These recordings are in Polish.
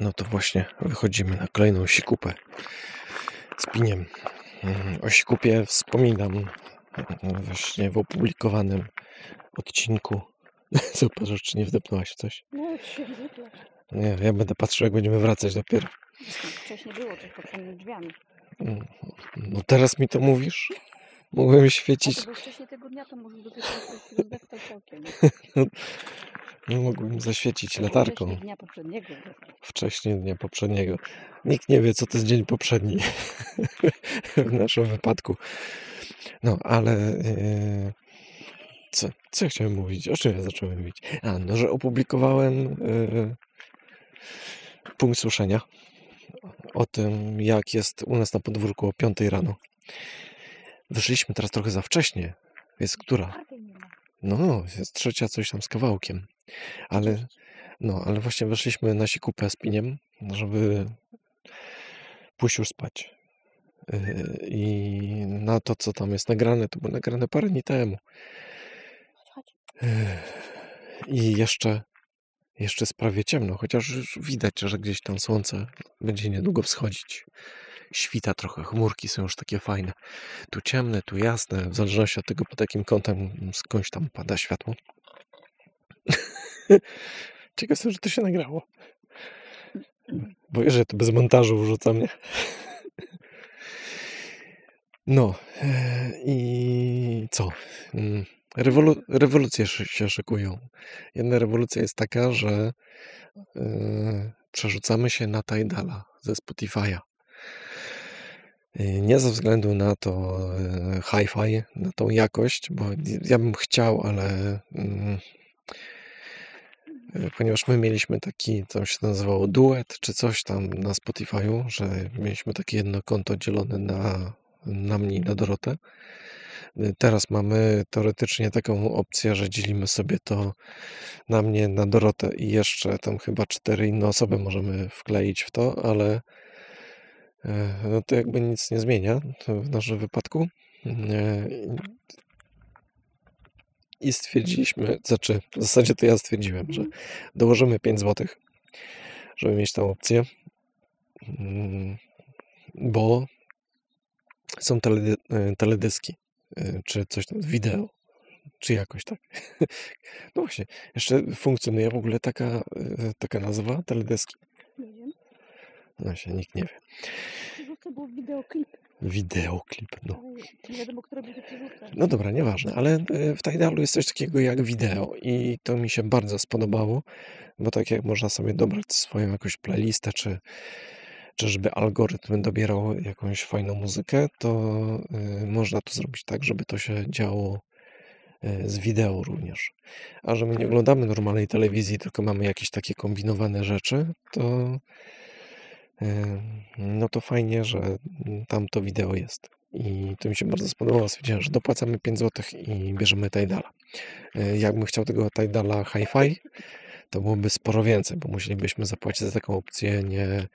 No to właśnie wychodzimy na kolejną sikupę z piniem. Mm, O sikupie wspominam mm, właśnie w opublikowanym odcinku. Zobacz, czy nie wdepnęłaś w coś. No się. Nie, ja będę patrzył, jak będziemy wracać dopiero. Wcześniej było pod tymi drzwiami. Mm, No teraz mi to mówisz? Mogłem A świecić, to był wcześniej tego dnia, to może dopiero całkiem. No mogłem zaświecić latarką. Wcześniej dnia poprzedniego. Wcześniej dnia poprzedniego. Nikt nie wie, co to jest dzień poprzedni w naszym wypadku. No, ale e, co, co ja chciałem mówić? O czym ja zacząłem mówić? A, no, że opublikowałem e, punkt słyszenia o tym, jak jest u nas na podwórku o 5 rano. Wyszliśmy teraz trochę za wcześnie. Jest która? No, jest trzecia coś tam z kawałkiem. Ale, no, ale właśnie weszliśmy na sikupę z piniem, żeby pójść już spać. Yy, I na to, co tam jest nagrane, to było nagrane parę dni temu. Yy, I jeszcze, jeszcze jest prawie ciemno, chociaż już widać, że gdzieś tam słońce będzie niedługo wschodzić. Świta trochę, chmurki są już takie fajne. Tu ciemne, tu jasne, w zależności od tego, pod jakim kątem skądś tam pada światło. Ciekawe że to się nagrało. Bo wiesz, że to bez montażu wrzucam, nie? No e, i co? Mm, Rewolu- rewolucje się szykują. Jedna rewolucja jest taka, że e, przerzucamy się na Tidala ze Spotify'a. E, Nie ze względu na to hi-fi, na tą jakość, bo ja bym chciał, ale mm, ponieważ my mieliśmy taki, co się nazywało duet, czy coś tam na Spotify'u, że mieliśmy takie jedno konto dzielone na, na mnie i na Dorotę. E, Teraz mamy teoretycznie taką opcję, że dzielimy sobie to na mnie, na Dorotę i jeszcze tam chyba cztery inne osoby możemy wkleić w to, ale e, no to jakby nic nie zmienia w naszym wypadku. I stwierdziliśmy, znaczy w zasadzie to ja stwierdziłem, że dołożymy 5 zł, żeby mieć tą opcję, Mm, bo są teledy, e, teledyski, e, czy coś tam, wideo, czy jakoś tak. No właśnie, jeszcze funkcjonuje w ogóle taka, e, taka nazwa, teledyski. Nie wiem. No się nikt nie wie. Przerzucę był wideoklip, Wideoklip, no. nie wiadomo, które będzie. No dobra, nieważne, ale e, w Tidalu jest coś takiego jak wideo i to mi się bardzo spodobało, bo tak jak można sobie dobrać swoją jakąś playlistę, czy, czy żeby algorytm dobierał jakąś fajną muzykę, to e, można to zrobić tak, żeby to się działo e, z wideo również. A że my nie oglądamy normalnej telewizji, tylko mamy jakieś takie kombinowane rzeczy, to no to fajnie, że tam to wideo jest. I to mi się bardzo spodobało. Stwierdziłem, że dopłacamy 5 zł i bierzemy Tidala. E, Jakbym chciał tego Tidala Hi-Fi, to byłoby sporo więcej, bo musielibyśmy zapłacić za taką opcję nie,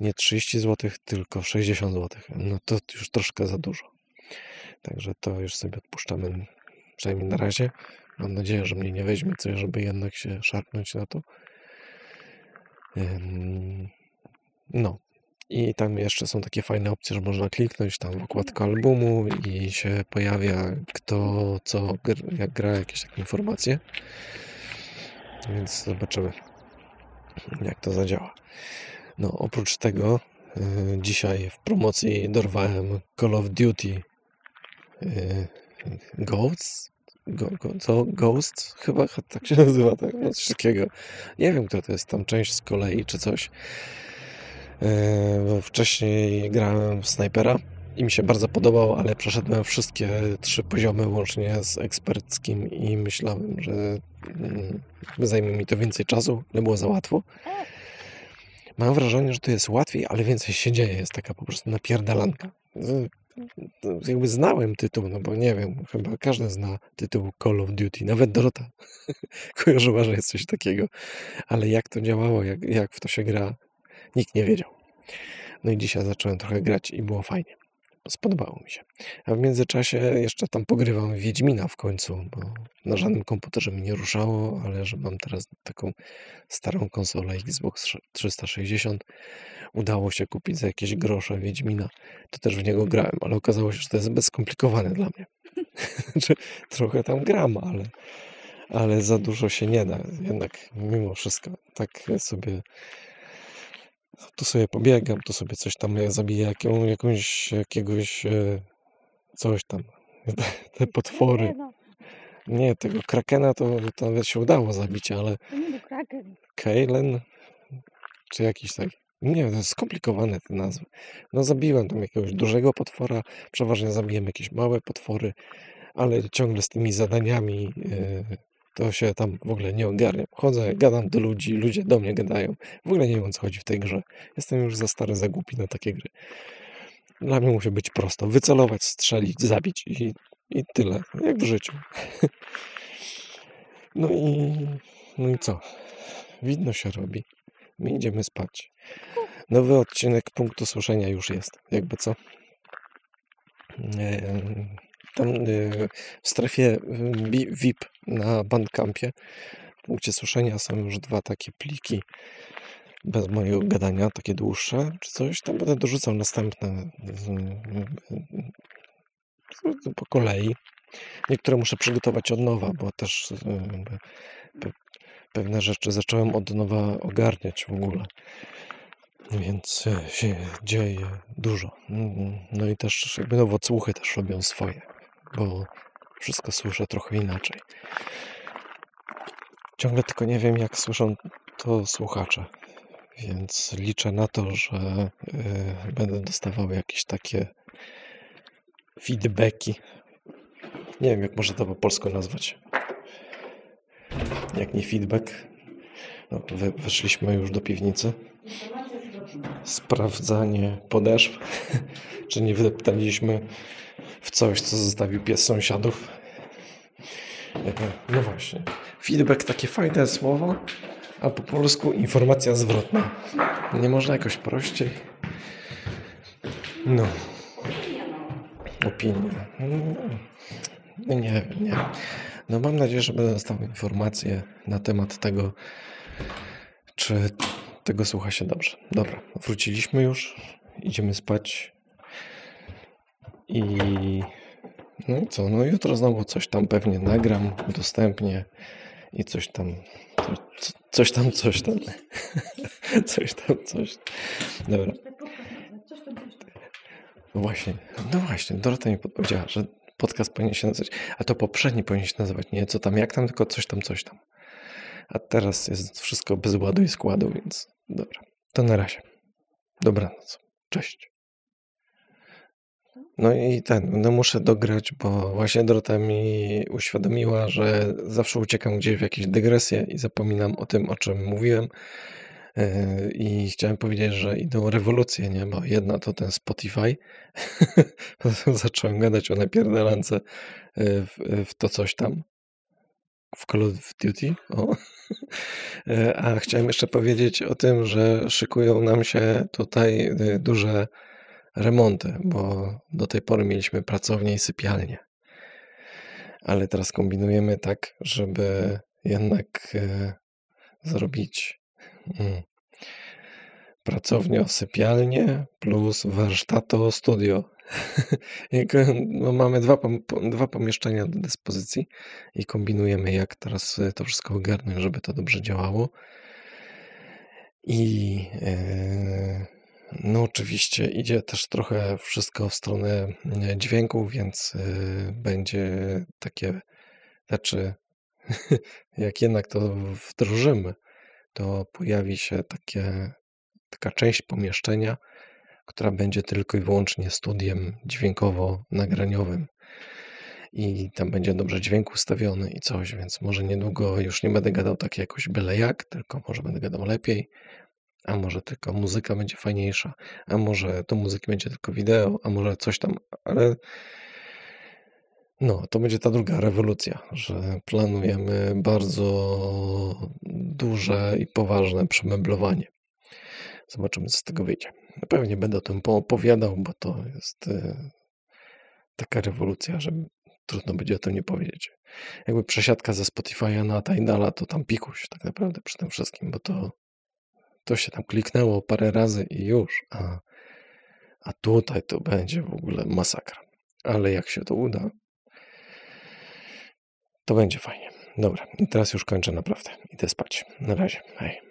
nie 30 zł, tylko 60 zł. No to już troszkę za dużo. Także to już sobie odpuszczamy, przynajmniej na razie. Mam nadzieję, że mnie nie weźmie coś, żeby jednak się szarpnąć na to. No. I tam jeszcze są takie fajne opcje, że można kliknąć tam w okładkę albumu i się pojawia kto, co, jak gra, jakieś takie informacje. Więc zobaczymy, jak to zadziała. No, oprócz tego y, dzisiaj w promocji dorwałem Call of Duty y, Ghosts. Go, go, co? Ghost? Chyba tak się nazywa, tak? No, coś takiego. Nie wiem, kto to jest tam część z kolei czy coś. E, Wcześniej grałem w snajpera i mi się bardzo podobał, ale przeszedłem wszystkie trzy poziomy łącznie z eksperckim i myślałem, że mm, zajmie mi to więcej czasu, ale było za łatwo. Mam wrażenie, że to jest łatwiej, ale więcej się dzieje. Jest taka po prostu napierdalanka. Jakby znałem tytuł, no bo nie wiem, chyba każdy zna tytuł Call of Duty, nawet Dorota kojarzyła, że jest coś takiego, ale jak to działało, jak, jak w to się gra, nikt nie wiedział. No i dzisiaj zacząłem trochę grać i było fajnie. spodobało mi się. A w międzyczasie jeszcze tam pogrywam Wiedźmina w końcu, bo na żadnym komputerze mi nie ruszało, ale że mam teraz taką starą konsolę Xbox 360, udało się kupić za jakieś grosze Wiedźmina. To też w niego grałem, ale okazało się, że to jest zbyt skomplikowane dla mnie. Trochę tam gram, ale, ale za dużo się nie da. Jednak mimo wszystko tak sobie tu sobie pobiegam, tu sobie coś tam ja zabiję jaką, jakąś, jakiegoś e, coś tam. Te potwory. No, Nie, tego krakena to, to nawet się udało zabić, ale. Kejlen czy jakiś taki. Nie, to jest skomplikowane te nazwy. No zabiłem tam jakiegoś dużego potwora, przeważnie zabiłem jakieś małe potwory, ale ciągle z tymi zadaniami e, to się tam w ogóle nie ogarniam. Chodzę, gadam do ludzi, ludzie do mnie gadają. W ogóle nie wiem o co chodzi w tej grze. Jestem już za stary, za głupi na takie gry. Dla mnie musi być prosto. Wycelować, strzelić, zabić i, i tyle. Jak w życiu. No i, no i co? Widno się robi. My idziemy spać. Nowy odcinek punktu słyszenia już jest. Jakby co? Em, Tam y, w strefie bi- VIP na Bandcampie w punkcie słyszenia są już dwa takie pliki bez mojego gadania, takie dłuższe czy coś. Tam będę dorzucał następne po kolei. Niektóre muszę przygotować od nowa, bo też pe- pewne rzeczy zacząłem od nowa ogarniać w ogóle. Więc e, się dzieje dużo. Mm, No i też jakby nowocłuchy też robią swoje, bo wszystko słyszę trochę inaczej. Ciągle tylko nie wiem, jak słyszą to słuchacze. Więc liczę na to, że e, będę dostawał jakieś takie feedbacki. Nie wiem, jak można to po polsku nazwać. Jak nie feedback. No, we, weszliśmy już do piwnicy. Sprawdzanie podeszw. Czy nie wdeptaliśmy w coś, co zostawił pies sąsiadów. E, No właśnie. Feedback takie fajne słowo, a po polsku informacja zwrotna. Nie można jakoś prościej. No. Opinia. No, nie nie. No mam nadzieję, że będę dostał informacje na temat tego, czy tego słucha się dobrze. Dobra, wróciliśmy już. Idziemy spać. I no i co? No jutro znowu coś tam pewnie nagram, udostępnię i coś tam, coś, coś tam, coś tam, coś tam, coś. Dobra. No właśnie, no właśnie, Dorota mi podpowiedziała, że podcast powinien się nazywać, a to poprzedni powinien się nazywać nie co tam, jak tam, tylko coś tam, coś tam. A teraz jest wszystko bez ładu i składu, więc dobra. To na razie. Dobranoc. Cześć. No i ten, no muszę dograć, bo właśnie Dorota mi uświadomiła, że zawsze uciekam gdzieś w jakieś dygresje i zapominam o tym, o czym mówiłem. Yy, I chciałem powiedzieć, że idą rewolucje, nie? Bo jedna to ten Spotify. Zacząłem gadać o napierdalance yy, w, w to coś tam. W Call of Duty. O. Yy, A chciałem jeszcze powiedzieć o tym, że szykują nam się tutaj yy, duże remonty, bo do tej pory mieliśmy pracownię i sypialnię. Ale teraz kombinujemy tak, żeby jednak yy, zrobić mm, pracownię, sypialnię plus warsztato, studio. Jak, no, mamy dwa, dwa pomieszczenia do dyspozycji i kombinujemy, jak teraz y, to wszystko ogarnąć, żeby to dobrze działało. I e, no oczywiście idzie też trochę wszystko w stronę e, dźwięku, więc e, będzie takie, znaczy jak jednak to wdrożymy, to pojawi się takie, taka część pomieszczenia, która będzie tylko i wyłącznie studiem dźwiękowo-nagraniowym. I tam będzie dobrze dźwięk ustawiony i coś, więc może niedługo już nie będę gadał tak jakoś byle jak, tylko może będę gadał lepiej, a może tylko muzyka będzie fajniejsza, a może do muzyki będzie tylko wideo, a może coś tam, ale no, to będzie ta druga rewolucja, że planujemy bardzo duże i poważne przemeblowanie. Zobaczymy, co z tego wyjdzie. Pewnie będę o tym poopowiadał, bo to jest y, taka rewolucja, że trudno będzie o tym nie powiedzieć. Jakby przesiadka ze Spotify'a na Tidala, to tam pikuś tak naprawdę przy tym wszystkim, bo to, to się tam kliknęło parę razy i już, a, a tutaj to będzie w ogóle masakra. Ale jak się to uda, to będzie fajnie. Dobra, i teraz już kończę naprawdę. Idę spać. Na razie. Hej.